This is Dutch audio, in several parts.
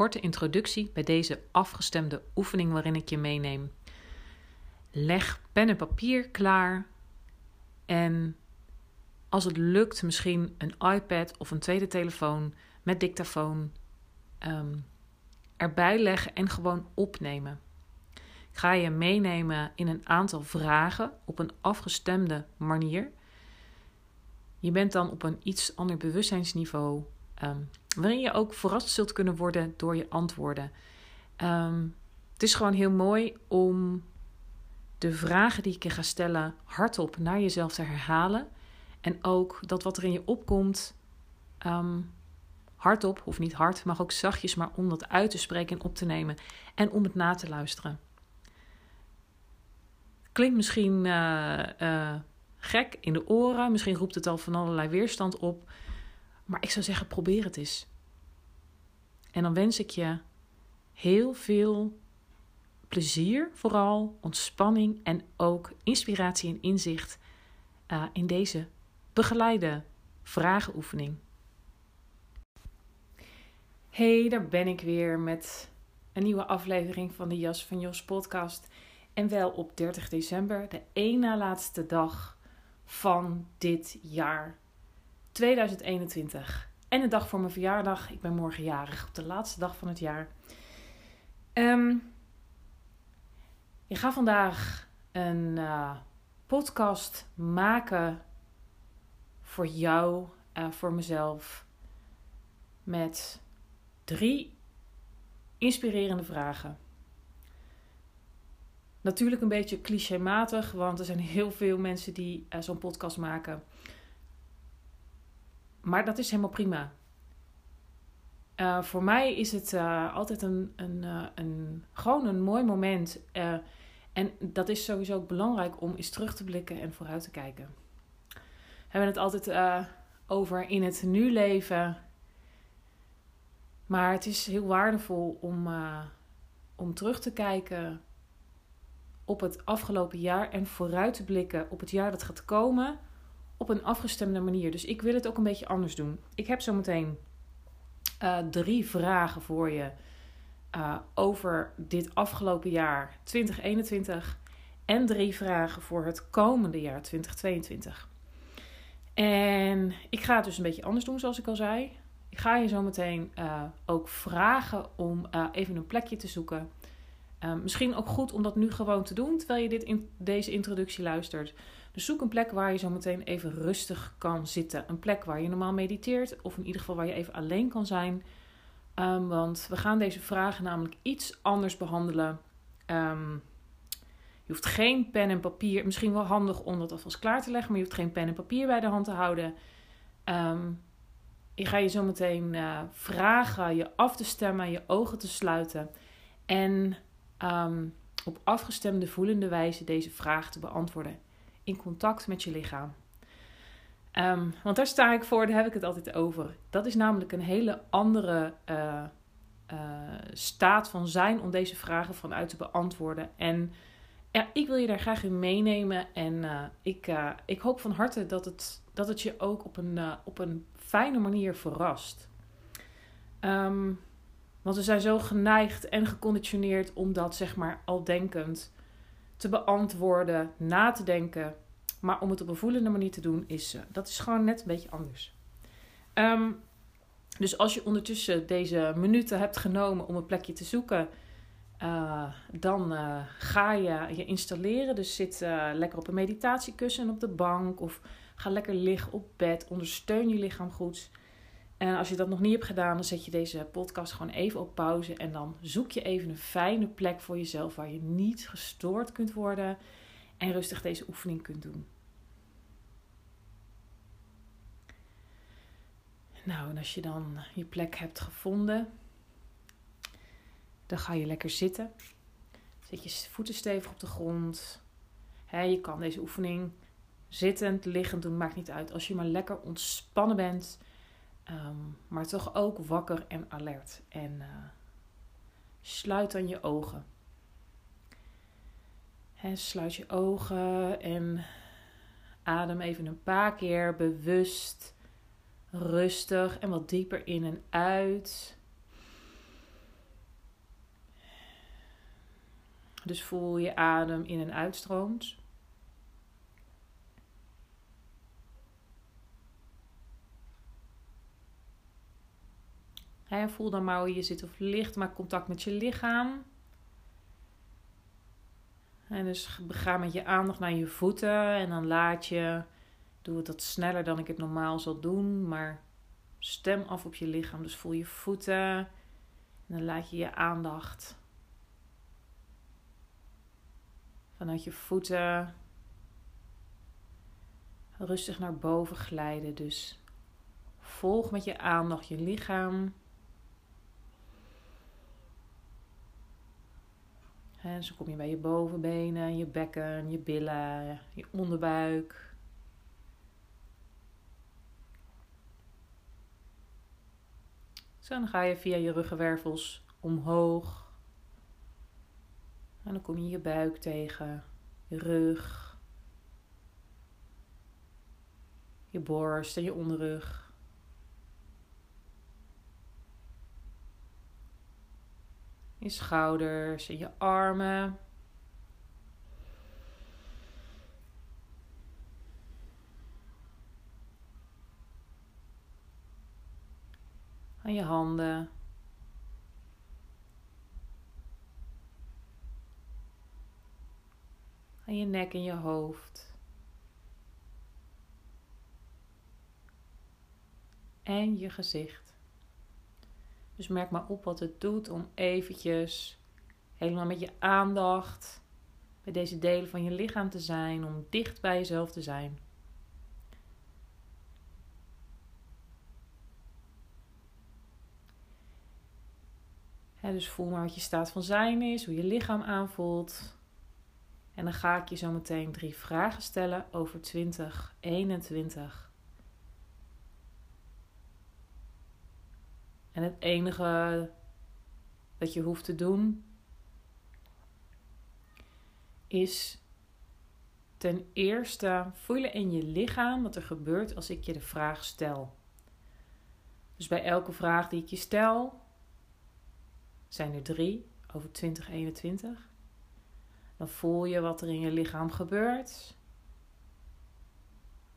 Korte introductie bij deze afgestemde oefening waarin ik je meeneem. Leg pen en papier klaar en als het lukt, misschien een iPad of een tweede telefoon met dictafoon um, erbij leggen en gewoon opnemen. Ik ga je meenemen in een aantal vragen op een afgestemde manier. Je bent dan op een iets ander bewustzijnsniveau, um, waarin je ook verrast zult kunnen worden door je antwoorden. Um, het is gewoon heel mooi om de vragen die ik je ga stellen hardop naar jezelf te herhalen. En ook dat wat er in je opkomt, um, hardop, of niet hard, mag ook zachtjes, maar om dat uit te spreken en op te nemen. En om het na te luisteren. Klinkt misschien uh, uh, gek in de oren, misschien roept het al van allerlei weerstand op. Maar ik zou zeggen, probeer het eens. En dan wens ik je heel veel plezier, vooral ontspanning en ook inspiratie en inzicht uh, in deze begeleide vragenoefening. Hey, daar ben ik weer met een nieuwe aflevering van de Jas van Jos podcast. En wel op 30 december, de één na laatste dag van dit jaar 2021. En de dag voor mijn verjaardag. Ik ben morgen jarig, op de laatste dag van het jaar. Um, ik ga vandaag een uh, podcast maken voor jou, uh, voor mezelf, met drie inspirerende vragen. Natuurlijk een beetje clichématig, want er zijn heel veel mensen die uh, zo'n podcast maken. Maar dat is helemaal prima. Uh, voor mij is het uh, altijd een, een, uh, een, gewoon een mooi moment. en dat is sowieso ook belangrijk om eens terug te blikken en vooruit te kijken. We hebben het altijd over in het nu leven. Maar het is heel waardevol om, om terug te kijken op het afgelopen jaar en vooruit te blikken op het jaar dat gaat komen op een afgestemde manier. Dus ik wil het ook een beetje anders doen. Ik heb zometeen uh, drie vragen voor je uh, over dit afgelopen jaar 2021 en drie vragen voor het komende jaar 2022. En ik ga het dus een beetje anders doen, zoals ik al zei. Ik ga je zometeen uh, ook vragen om even een plekje te zoeken. Misschien ook goed om dat nu gewoon te doen terwijl je dit in deze introductie luistert. Dus zoek een plek waar je zo meteen even rustig kan zitten. Een plek waar je normaal mediteert, of in ieder geval waar je even alleen kan zijn. Um, want we gaan deze vragen namelijk iets anders behandelen. Um, je hoeft geen pen en papier, misschien wel handig om dat alvast klaar te leggen, maar je hoeft geen pen en papier bij de hand te houden. Ik ga je zo meteen uh, vragen je af te stemmen, je ogen te sluiten en op afgestemde voelende wijze deze vraag te beantwoorden in contact met je lichaam. Um, want daar sta ik voor, daar heb ik het altijd over. Dat is namelijk een hele andere uh, uh, staat van zijn om deze vragen vanuit te beantwoorden. En ja, ik wil je daar graag in meenemen. En uh, ik, ik hoop van harte dat het, dat het je ook op een, op een fijne manier verrast. Um, want we zijn zo geneigd en geconditioneerd om dat, zeg maar, al denkend te beantwoorden, na te denken. Maar om het op een voelende manier te doen, is, uh, dat is gewoon net een beetje anders. Um, Dus als je ondertussen deze minuten hebt genomen om een plekje te zoeken, uh, dan uh, ga je je installeren. Dus zit lekker op een meditatiekussen op de bank of ga lekker liggen op bed. Ondersteun je lichaam goed. En als je dat nog niet hebt gedaan, dan zet je deze podcast gewoon even op pauze. En dan zoek je even een fijne plek voor jezelf waar je niet gestoord kunt worden. En rustig deze oefening kunt doen. Nou, en als je dan je plek hebt gevonden, dan ga je lekker zitten. Zet je voeten stevig op de grond. je kan deze oefening zittend, liggend doen, maakt niet uit. Als je maar lekker ontspannen bent, ehm, maar toch ook wakker en alert. En uh, sluit dan je ogen. sluit je ogen en adem even een paar keer bewust, rustig en wat dieper in en uit. Dus voel je adem in en uitstroomt. He, voel dan maar hoe je zit of ligt. Maak contact met je lichaam. En dus ga met je aandacht naar je voeten. En dan laat je. Doe het wat sneller dan ik het normaal zal doen. Maar stem af op je lichaam. Dus voel je voeten. En dan laat je je aandacht vanuit je voeten rustig naar boven glijden. Dus volg met je aandacht je lichaam. En zo kom je bij je bovenbenen, je bekken, je billen, je onderbuik. Zo, dan ga je via je ruggenwervels omhoog. En dan kom je je buik tegen, je rug, je borst en je onderrug. Je schouders en je armen. Aan je handen. Aan je nek en je hoofd. En je gezicht. Dus merk maar op wat het doet om eventjes helemaal met je aandacht bij deze delen van je lichaam te zijn, om dicht bij jezelf te zijn. dus voel maar wat je staat van zijn is, hoe je lichaam aanvoelt. En dan ga ik je zo meteen drie vragen stellen over 2021. En het enige dat je hoeft te doen is ten eerste voelen in je lichaam wat er gebeurt als ik je de vraag stel. Dus bij elke vraag die ik je stel, zijn er drie over 2021. Dan voel je wat er in je lichaam gebeurt.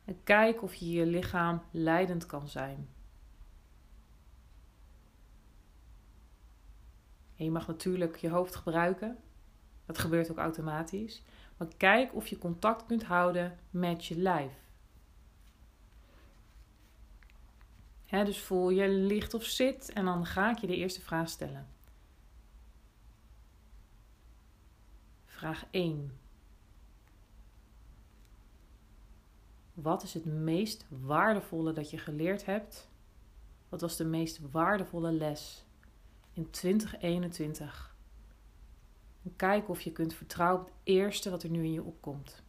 En kijk of je je lichaam leidend kan zijn. En je mag natuurlijk je hoofd gebruiken. Dat gebeurt ook automatisch. Maar kijk of je contact kunt houden met je lijf. dus voel je ligt of zit en dan ga ik je de eerste vraag stellen. Vraag 1. Wat is het meest waardevolle dat je geleerd hebt? Wat was de meest waardevolle les in 2021. En kijk of je kunt vertrouwen op het eerste wat er nu in je opkomt.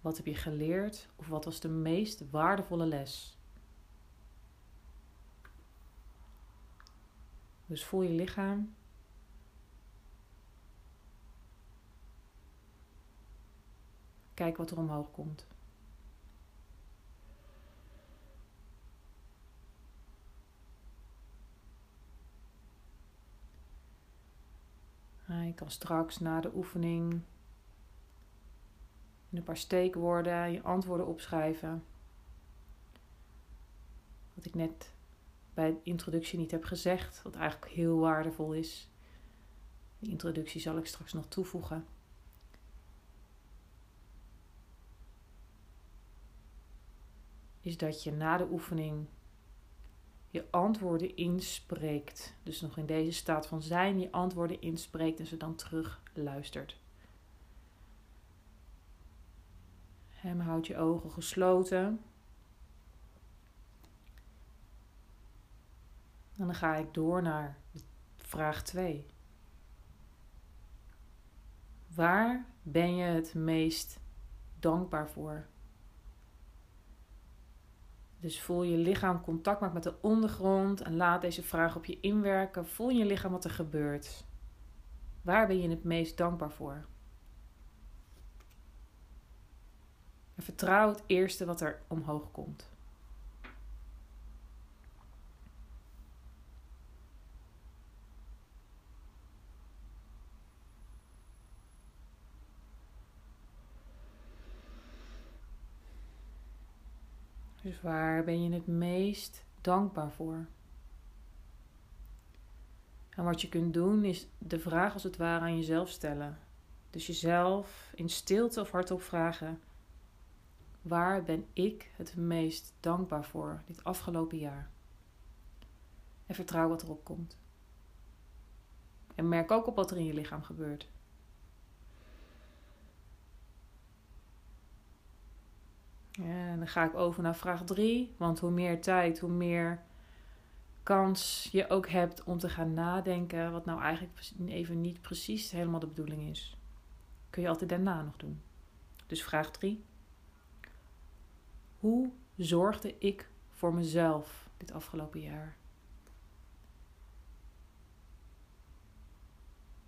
Wat heb je geleerd of wat was de meest waardevolle les? Dus voel je lichaam. Kijk wat er omhoog komt. Je kan straks na de oefening een paar steekwoorden je antwoorden opschrijven. Wat ik net bij de introductie niet heb gezegd, wat eigenlijk heel waardevol is. Die introductie zal ik straks nog toevoegen. Is dat je na de oefening je antwoorden inspreekt. Dus nog in deze staat van zijn je antwoorden inspreekt en ze dan terug luistert. Hem houdt je ogen gesloten. En dan ga ik door naar vraag 2. Waar ben je het meest dankbaar voor? Dus voel je lichaam contact maakt met de ondergrond en laat deze vraag op je inwerken. Voel je lichaam wat er gebeurt. Waar ben je het meest dankbaar voor? En vertrouw het eerste wat er omhoog komt. Dus waar ben je het meest dankbaar voor? En wat je kunt doen is de vraag als het ware aan jezelf stellen. Dus jezelf in stilte of hardop vragen: Waar ben ik het meest dankbaar voor dit afgelopen jaar? En vertrouw wat erop komt. En merk ook op wat er in je lichaam gebeurt. En dan ga ik over naar vraag 3. Want hoe meer tijd, hoe meer kans je ook hebt om te gaan nadenken. Wat nou eigenlijk even niet precies helemaal de bedoeling is. Kun je altijd daarna nog doen. Dus vraag 3. Hoe zorgde ik voor mezelf dit afgelopen jaar?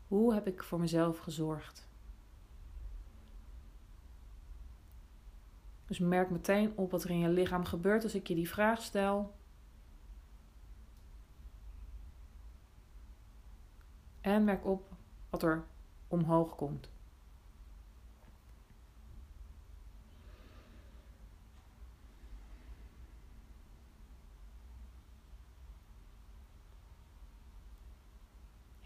Hoe heb ik voor mezelf gezorgd? Dus merk meteen op wat er in je lichaam gebeurt als ik je die vraag stel. En merk op wat er omhoog komt.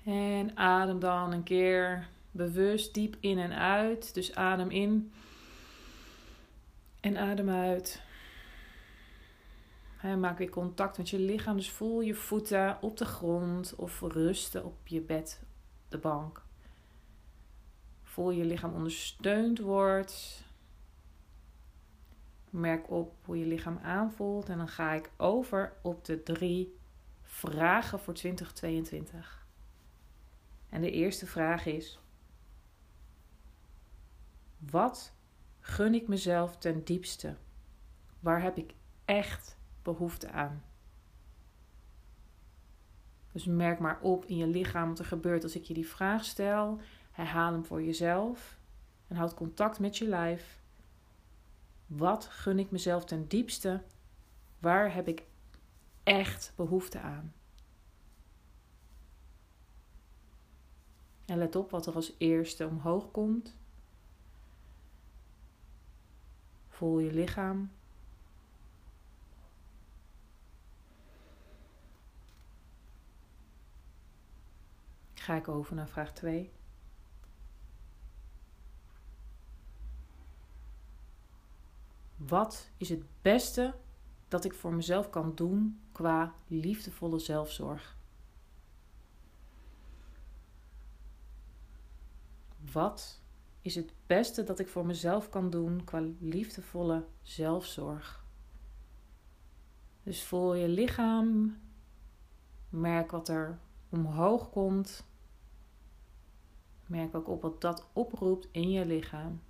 En adem dan een keer bewust diep in en uit. Dus adem in. En adem uit. Maak weer contact met je lichaam. Dus voel je voeten op de grond of rusten op je bed, de bank. Voel je lichaam ondersteund wordt. Merk op hoe je lichaam aanvoelt. En dan ga ik over op de drie vragen voor 2022. En de eerste vraag is: Wat gun ik mezelf ten diepste? Waar heb ik echt behoefte aan? Dus merk maar op in je lichaam wat er gebeurt als ik je die vraag stel. Herhaal hem voor jezelf en houd contact met je lijf. Wat gun ik mezelf ten diepste? Waar heb ik echt behoefte aan? En let op wat er als eerste omhoog komt. Voel je lichaam. Ga ik over naar vraag 2. Wat is het beste dat ik voor mezelf kan doen qua liefdevolle zelfzorg? Wat is het beste dat ik voor mezelf kan doen qua liefdevolle zelfzorg. Dus voel je lichaam, merk wat er omhoog komt. Merk ook op wat dat oproept in je lichaam.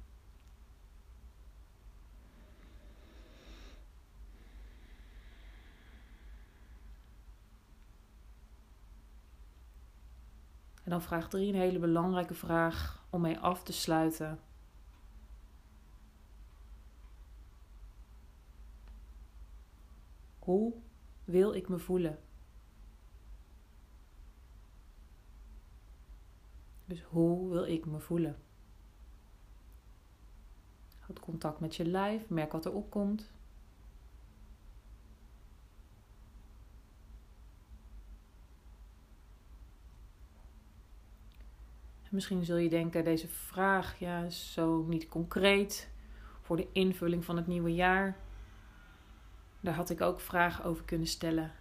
En dan vraag 3 een hele belangrijke vraag om mee af te sluiten. Hoe wil ik me voelen? Dus hoe wil ik me voelen? Houd contact met je lijf. Merk wat er opkomt. Misschien zul je denken, deze vraag ja, is zo niet concreet voor de invulling van het nieuwe jaar. Daar had ik ook vragen over kunnen stellen.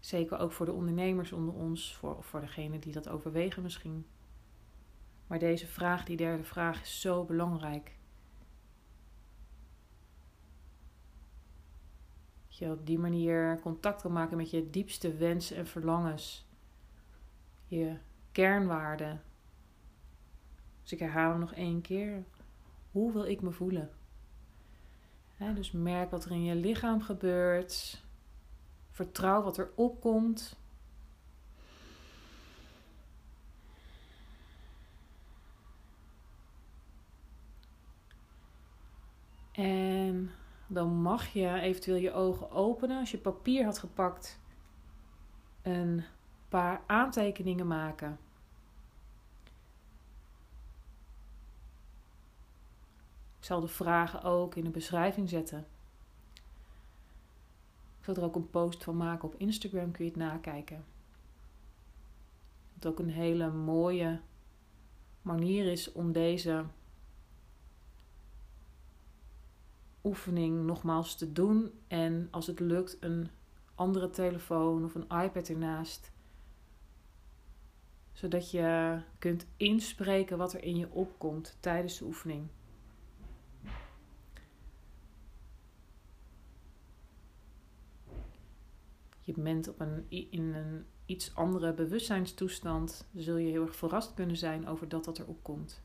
Zeker ook voor de ondernemers onder ons, voor, of voor degenen die dat overwegen misschien. Maar deze vraag, die derde vraag, is zo belangrijk. Dat je op die manier contact kan maken met je diepste wensen en verlangens. Je kernwaarden. Dus ik herhaal hem nog één keer. Hoe wil ik me voelen? dus merk wat er in je lichaam gebeurt. Vertrouw wat er opkomt. En dan mag je eventueel je ogen openen. Als je papier had gepakt, een paar aantekeningen maken. Ik zal de vragen ook in de beschrijving zetten. Ik zal er ook een post van maken op Instagram, kun je het nakijken. Wat ook een hele mooie manier is om deze oefening nogmaals te doen. En als het lukt, een andere telefoon of een iPad ernaast. Zodat je kunt inspreken wat er in je opkomt tijdens de oefening. je bent op een, in een iets andere bewustzijnstoestand, zul je heel erg verrast kunnen zijn over dat dat erop komt.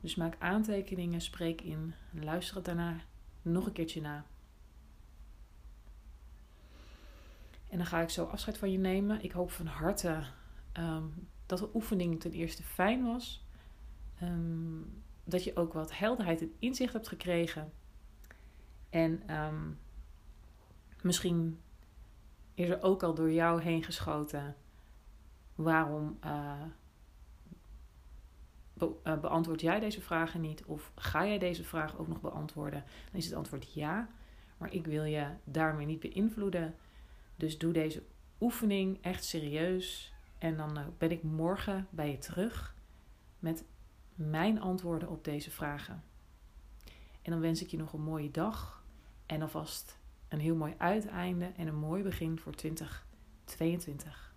Dus maak aantekeningen, spreek in luister het daarna nog een keertje na. En dan ga ik zo afscheid van je nemen. Ik hoop van harte ehm, dat de oefening ten eerste fijn was. Ehm, dat je ook wat helderheid en inzicht hebt gekregen. En um, Misschien is er ook al door jou heen geschoten. Waarom uh, beantwoord jij deze vragen niet? Of ga jij deze vraag ook nog beantwoorden? Dan is het antwoord ja. Maar ik wil je daarmee niet beïnvloeden. Dus doe deze oefening echt serieus. En dan eh, ben ik morgen bij je terug met mijn antwoorden op deze vragen. En dan wens ik je nog een mooie dag. En alvast een heel mooi uiteinde en een mooi begin voor 2022.